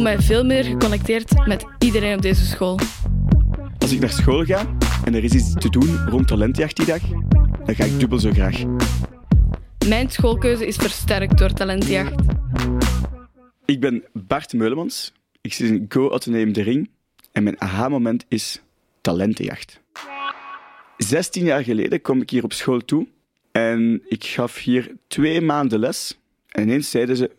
voel mij veel meer geconnecteerd met iedereen op deze school. Als ik naar school ga en er is iets te doen rond talentjacht die dag, dan ga ik dubbel zo graag. Mijn schoolkeuze is versterkt door talentjacht. Ik ben Bart Meulemans. Ik zit in Go Atheneum De Ring en mijn aha-moment is talentenjacht. 16 jaar geleden kwam ik hier op school toe en ik gaf hier twee maanden les. En ineens zeiden ze,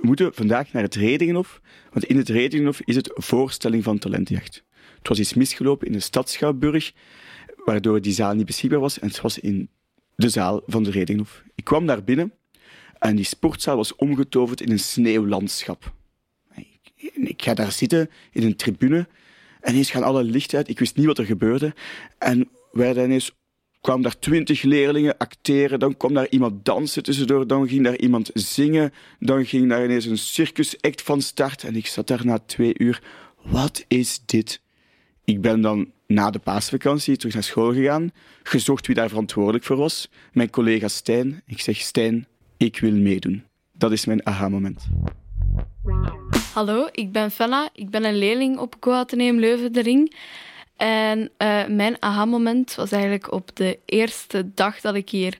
we moeten vandaag naar het Redingenhof, want in het Redingenhof is het voorstelling van talentenjacht. Het was iets misgelopen in de stad Schouwburg, waardoor die zaal niet beschikbaar was en het was in de zaal van de Redinghof. Ik kwam daar binnen en die sportzaal was omgetoverd in een sneeuwlandschap. Ik, ik ga daar zitten in een tribune en ineens gaan alle lichten uit. Ik wist niet wat er gebeurde. En werden ineens kwamen daar twintig leerlingen acteren, dan kwam daar iemand dansen tussendoor, dan ging daar iemand zingen, dan ging daar ineens een circusact van start en ik zat daar na twee uur. Wat is dit? Ik ben dan na de paasvakantie terug naar school gegaan, gezocht wie daar verantwoordelijk voor was. Mijn collega Stijn. Ik zeg, Stijn, ik wil meedoen. Dat is mijn aha-moment. Hallo, ik ben Fella. Ik ben een leerling op Co Atheneum Leuven de Ring. En uh, mijn aha-moment was eigenlijk op de eerste dag dat ik hier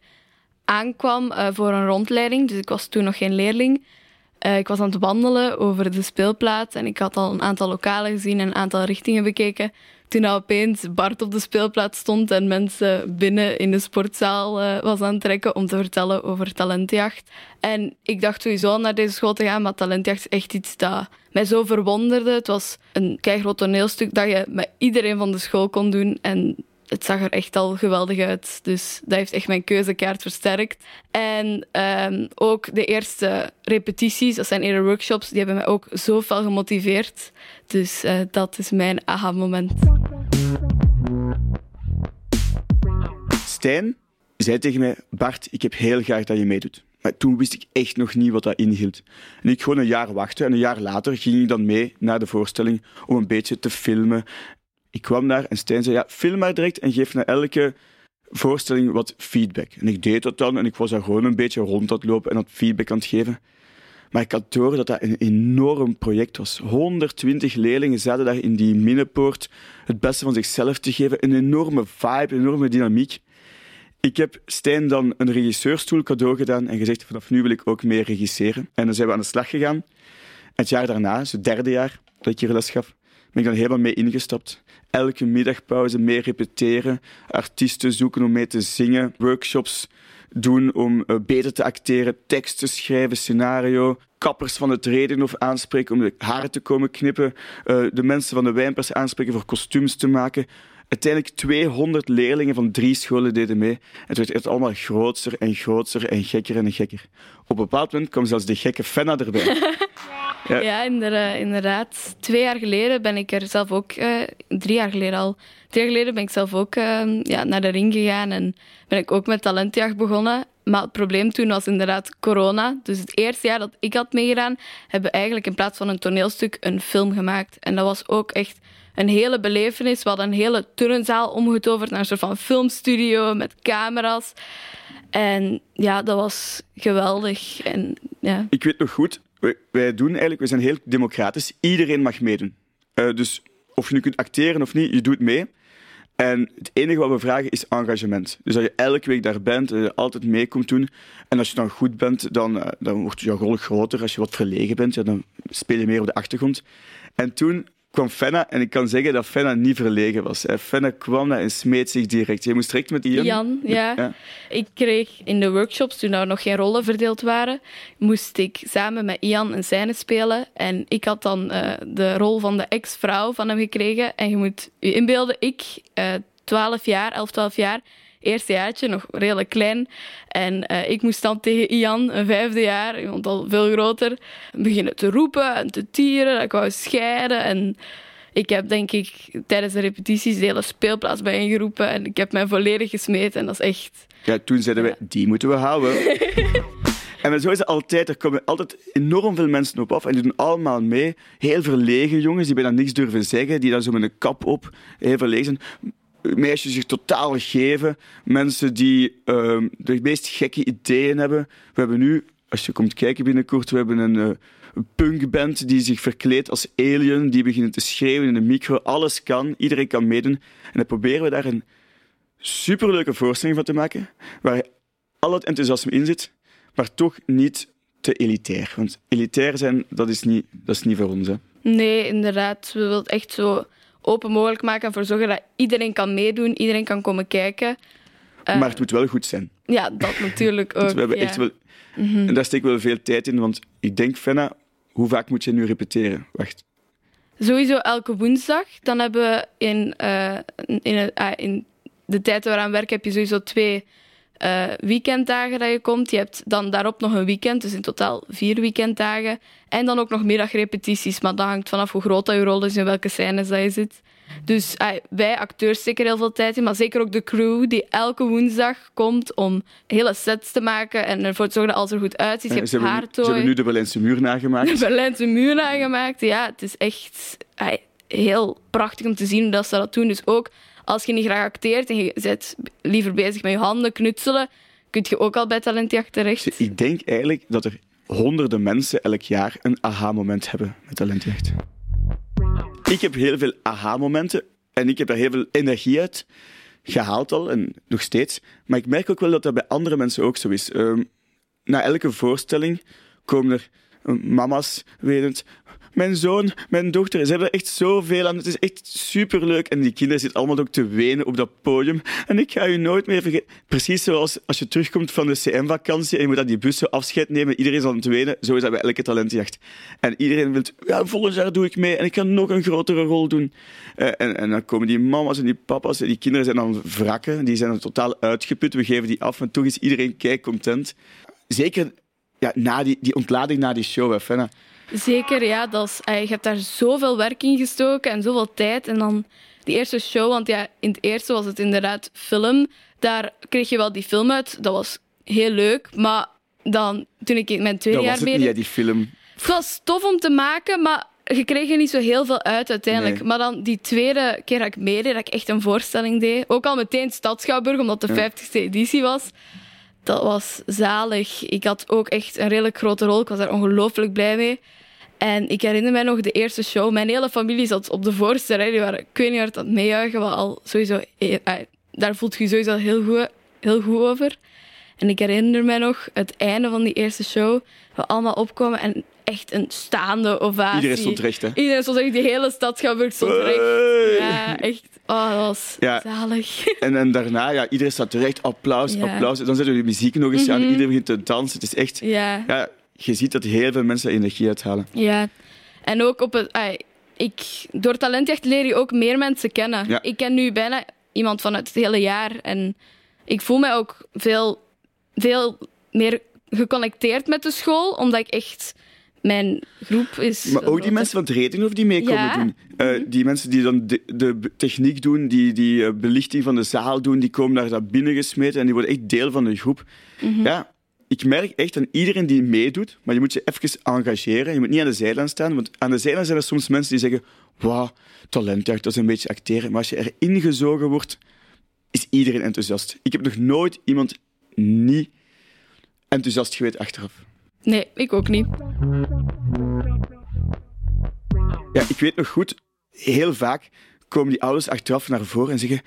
aankwam uh, voor een rondleiding. Dus ik was toen nog geen leerling. Uh, ik was aan het wandelen over de speelplaats en ik had al een aantal lokalen gezien en een aantal richtingen bekeken toen nou opeens Bart op de speelplaats stond en mensen binnen in de sportzaal uh, was aan het trekken om te vertellen over talentjacht. En ik dacht sowieso al naar deze school te gaan, maar talentjacht is echt iets dat mij zo verwonderde. Het was een groot toneelstuk dat je met iedereen van de school kon doen en het zag er echt al geweldig uit. Dus dat heeft echt mijn keuzekaart versterkt. En um, ook de eerste repetities, dat zijn eerder workshops, die hebben mij ook zo fel gemotiveerd. Dus uh, dat is mijn aha-moment. Stijn zei tegen mij: Bart, ik heb heel graag dat je meedoet. Maar toen wist ik echt nog niet wat dat inhield. En ik gewoon een jaar wachten en een jaar later ging ik dan mee naar de voorstelling om een beetje te filmen ik kwam daar en Stijn zei, ja, film maar direct en geef na elke voorstelling wat feedback. En ik deed dat dan en ik was daar gewoon een beetje rond aan het lopen en dat feedback aan het geven. Maar ik had door dat dat een enorm project was. 120 leerlingen zaten daar in die minnepoort het beste van zichzelf te geven. Een enorme vibe, een enorme dynamiek. Ik heb Stijn dan een regisseurstoel cadeau gedaan en gezegd, vanaf nu wil ik ook meer regisseren. En dan zijn we aan de slag gegaan. Het jaar daarna, het derde jaar dat ik hier les gaf, ben ik dan helemaal mee ingestapt elke middagpauze meer repeteren, artiesten zoeken om mee te zingen, workshops doen om uh, beter te acteren, teksten schrijven, scenario, kappers van het reden of aanspreken om de haren te komen knippen, uh, de mensen van de wijnpers aanspreken voor kostuums te maken. Uiteindelijk 200 leerlingen van drie scholen deden mee. Het werd echt allemaal groter en groter en gekker en gekker. Op een bepaald moment kwam zelfs de gekke Fenna erbij. Ja, ja inderdaad. Twee jaar geleden ben ik er zelf ook, uh, drie jaar geleden al, drie jaar geleden ben ik zelf ook uh, ja, naar de ring gegaan en ben ik ook met talentjacht begonnen. Maar het probleem toen was inderdaad corona. Dus het eerste jaar dat ik had meegedaan, hebben we eigenlijk in plaats van een toneelstuk een film gemaakt. En dat was ook echt een hele belevenis. We hadden een hele turnzaal omgetoverd naar een soort van filmstudio met camera's. En ja, dat was geweldig. En, ja. Ik weet nog goed, wij doen eigenlijk, we zijn heel democratisch. Iedereen mag meedoen. Uh, dus of je nu kunt acteren of niet, je doet mee. En het enige wat we vragen is engagement. Dus dat je elke week daar bent, dat je altijd mee komt doen. En als je dan goed bent, dan, uh, dan wordt je rol groter. Als je wat verlegen bent, ja, dan speel je meer op de achtergrond. En toen kwam Fenna en ik kan zeggen dat Fenna niet verlegen was. Fenna kwam daar en smeet zich direct. Je moest direct met Ian. Jan, ja. ja. Ik kreeg in de workshops, toen er nog geen rollen verdeeld waren, moest ik samen met Ian een scène spelen. En ik had dan uh, de rol van de ex-vrouw van hem gekregen. En je moet je inbeelden, ik, uh, eh, 12 jaar, 11, 12 jaar, eerste jaartje, nog redelijk klein. En uh, ik moest dan tegen Ian, een vijfde jaar, iemand al veel groter, beginnen te roepen en te tieren. Dat ik wou scheiden. En ik heb denk ik tijdens de repetities de hele speelplaats bijeengeroepen. En ik heb mij volledig gesmeed. En dat is echt... Ja, toen zeiden we, die moeten we houden. En zo is het altijd. Er komen altijd enorm veel mensen op af en die doen allemaal mee. Heel verlegen jongens die bijna niks durven zeggen, die dan zo met een kap op heel verlegen zijn meisjes zich totaal geven. Mensen die uh, de meest gekke ideeën hebben. We hebben nu als je komt kijken binnenkort, we hebben een uh, punkband die zich verkleedt als alien, die beginnen te schreeuwen in de micro. Alles kan, iedereen kan meedoen. En dan proberen we daar een superleuke voorstelling van te maken, waar al het enthousiasme in zit, maar toch niet te elitair. Want elitair zijn, dat is niet, dat is niet voor ons. Hè. Nee, inderdaad. We willen echt zo open mogelijk maken en ervoor zorgen dat iedereen kan meedoen, iedereen kan komen kijken. Uh, maar het moet wel goed zijn. Ja, dat natuurlijk ook. we hebben echt wel, En daar steken we wel veel tijd in, want ik denk, Fenna, hoe vaak moet je nu repeteren? Wacht. Sowieso elke woensdag. Dan hebben we in, uh, in, uh, in de tijd waaraan werken heb je sowieso twee uh, weekenddagen dat je komt. Je hebt dan daarop nog een weekend, dus in totaal vier weekenddagen. En dan ook nog middagrepetities, maar dat hangt vanaf hoe groot dat je rol is en welke scènes dat je zit. Dus uh, wij acteurs steken heel veel tijd in, maar zeker ook de crew die elke woensdag komt om hele sets te maken en ervoor te zorgen dat alles er goed uitziet. Je hebt ze, hebben, ze hebben nu de Berlijnse muur nagemaakt. De Berlijnse muur nagemaakt, ja. Het is echt uh, heel prachtig om te zien hoe dat ze dat doen. Dus ook als je niet graag acteert en je bent liever bezig met je handen knutselen, kun je ook al bij talentjacht terecht. Ik denk eigenlijk dat er honderden mensen elk jaar een aha-moment hebben met talentjacht. Ik heb heel veel aha-momenten en ik heb daar heel veel energie uit gehaald al en nog steeds. Maar ik merk ook wel dat dat bij andere mensen ook zo is. Uh, na elke voorstelling komen er mama's wetend mijn zoon, mijn dochter, ze hebben er echt zoveel aan. Het is echt superleuk. En die kinderen zitten allemaal ook te wenen op dat podium. En ik ga je nooit meer vergeten. Precies zoals als je terugkomt van de CM-vakantie en je moet aan die bussen afscheid nemen. Iedereen is aan het wenen. Zo is dat bij elke talentjacht. En iedereen wil, ja, volgend jaar doe ik mee en ik kan nog een grotere rol doen. Uh, en, en, dan komen die mama's en die papa's en die kinderen zijn dan wrakken. Die zijn dan totaal uitgeput. We geven die af en toch is iedereen kei content. Zeker ja, na die, die ontlading na die show, hè. Zeker, ja. Dat is, je hebt daar zoveel werk in gestoken en zoveel tijd. En dan die eerste show, want ja, in het eerste was het inderdaad film. Daar kreeg je wel die film uit. Dat was heel leuk. Maar dan, toen ik in mijn tweede dat jaar was het niet, die film. Het was tof om te maken, maar je kreeg er niet zo heel veel uit uiteindelijk. Maar dan die tweede keer dat ik meedeed, dat ik echt een voorstelling deed. Ook al meteen Stadschouwburg, omdat de ja. 50ste editie was. Dat was zalig. Ik had ook echt een redelijk grote rol. Ik was daar ongelooflijk blij mee. En ik herinner mij nog de eerste show. Mijn hele familie zat op de voorste rij. Die waren, ik weet niet hard aan het meejuichen. Wat al sowieso, eh, daar voelt je sowieso heel goed, heel goed over. En ik herinner mij nog het einde van die eerste show. We allemaal opkomen en echt een staande ovatie. Iedereen stond recht, hè? Iedereen stond recht. Die hele stad stond recht. Ja, echt. Oh, dat was ja. zalig. En, en daarna, ja, iedereen staat terecht. Applaus, ja. applaus. Dan zetten we de muziek nog eens mm -hmm. aan. Iedereen begint te dansen. Het is echt... Ja. ja je ziet dat heel veel mensen energie uithalen. Ja, en ook op het. Ay, ik, door talentjacht leer je ook meer mensen kennen. Ja. Ik ken nu bijna iemand van het hele jaar en ik voel mij ook veel, veel meer geconnecteerd met de school, omdat ik echt mijn groep is. Maar ook die mensen van het rating of die mee komen Ja. doen. Uh, die mensen die dan de, de techniek doen, die, die uh, belichting van de zaal doen, die komen daar naar binnen gesmeten en die worden echt deel van de groep. Ja, ik merk echt aan iedereen die meedoet, maar je moet je even engageren. Je moet niet aan de zijlijn staan, want aan de zijlijn zijn er soms mensen die zeggen wauw, talentjacht, dat is een beetje acteren. Maar als je erin gezogen wordt, is iedereen enthousiast. Ik heb nog nooit iemand niet enthousiast geweest achteraf. Nee, ik ook niet. Ja, ik weet nog goed, heel vaak komen die ouders achteraf naar voren en zeggen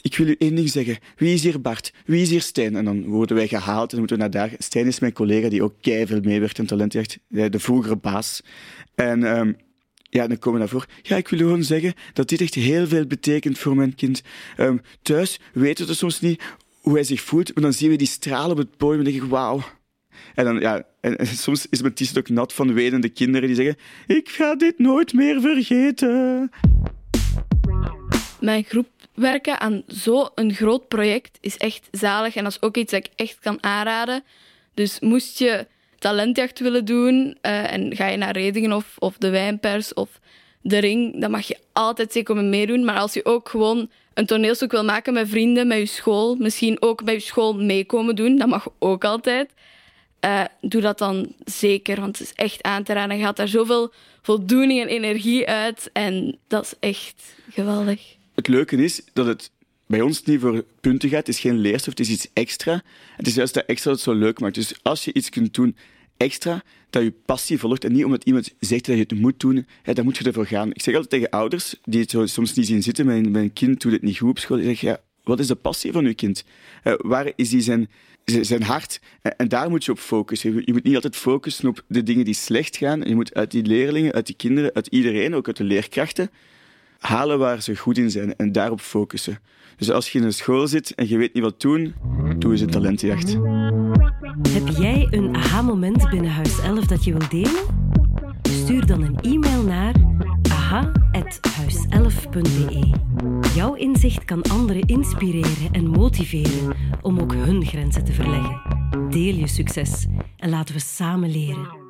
ik wil u één ding zeggen. Wie is hier Bart? Wie is hier Stijn? En dan worden wij gehaald en moeten we naar daar. Stijn is mijn collega die ook veel meewerkt in Talentjacht. De vroegere baas. En um, ja, dan komen we daarvoor. Ja, ik wil u gewoon zeggen dat dit echt heel veel betekent voor mijn kind. Um, thuis weten we soms niet hoe hij zich voelt, maar dan zien we die stralen op het podium en denk ik, wauw. En, dan, ja, en, soms is mijn t-shirt ook nat van wenende kinderen die zeggen ik ga dit nooit meer vergeten. Mijn groep werken aan zo'n groot project is echt zalig. En dat is ook iets dat ik echt kan aanraden. Dus moest je talentjacht willen doen uh, en ga je naar Redingen of, of de Wijnpers of de Ring, dan mag je altijd zeker komen meedoen. Maar als je ook gewoon een toneelstuk wil maken met vrienden, met je school, misschien ook bij je school meekomen doen, dat mag ook altijd. Uh, doe dat dan zeker, want het is echt aan te raden. Je gaat daar zoveel voldoening en energie uit en dat is echt geweldig het leuke is dat het bij ons niet voor punten gaat. Het is geen leerstof, het is iets extra. Het is juist dat extra dat het zo leuk maakt. Dus als je iets kunt doen extra dat je passie volgt en niet omdat iemand zegt dat je het moet doen, dan moet je ervoor gaan. Ik zeg altijd tegen ouders die het soms niet zien zitten, mijn, mijn kind doet het niet goed op school, ik zeg, ja, wat is de passie van uw kind? Uh, waar is die zijn, zijn hart? En, en, daar moet je op focussen. Je moet niet altijd focussen op de dingen die slecht gaan. Je moet uit die leerlingen, uit die kinderen, uit iedereen, ook uit de leerkrachten, halen waar ze goed in zijn en daarop focussen. Dus als je in een school zit en je weet niet wat doen, doe eens een talentenjacht. Heb jij een aha-moment binnen Huis 11 dat je wilt delen? Stuur dan een e-mail naar aha.huis11.be. Jouw inzicht kan anderen inspireren en motiveren om ook hun grenzen te verleggen. Deel je succes en laten we samen leren.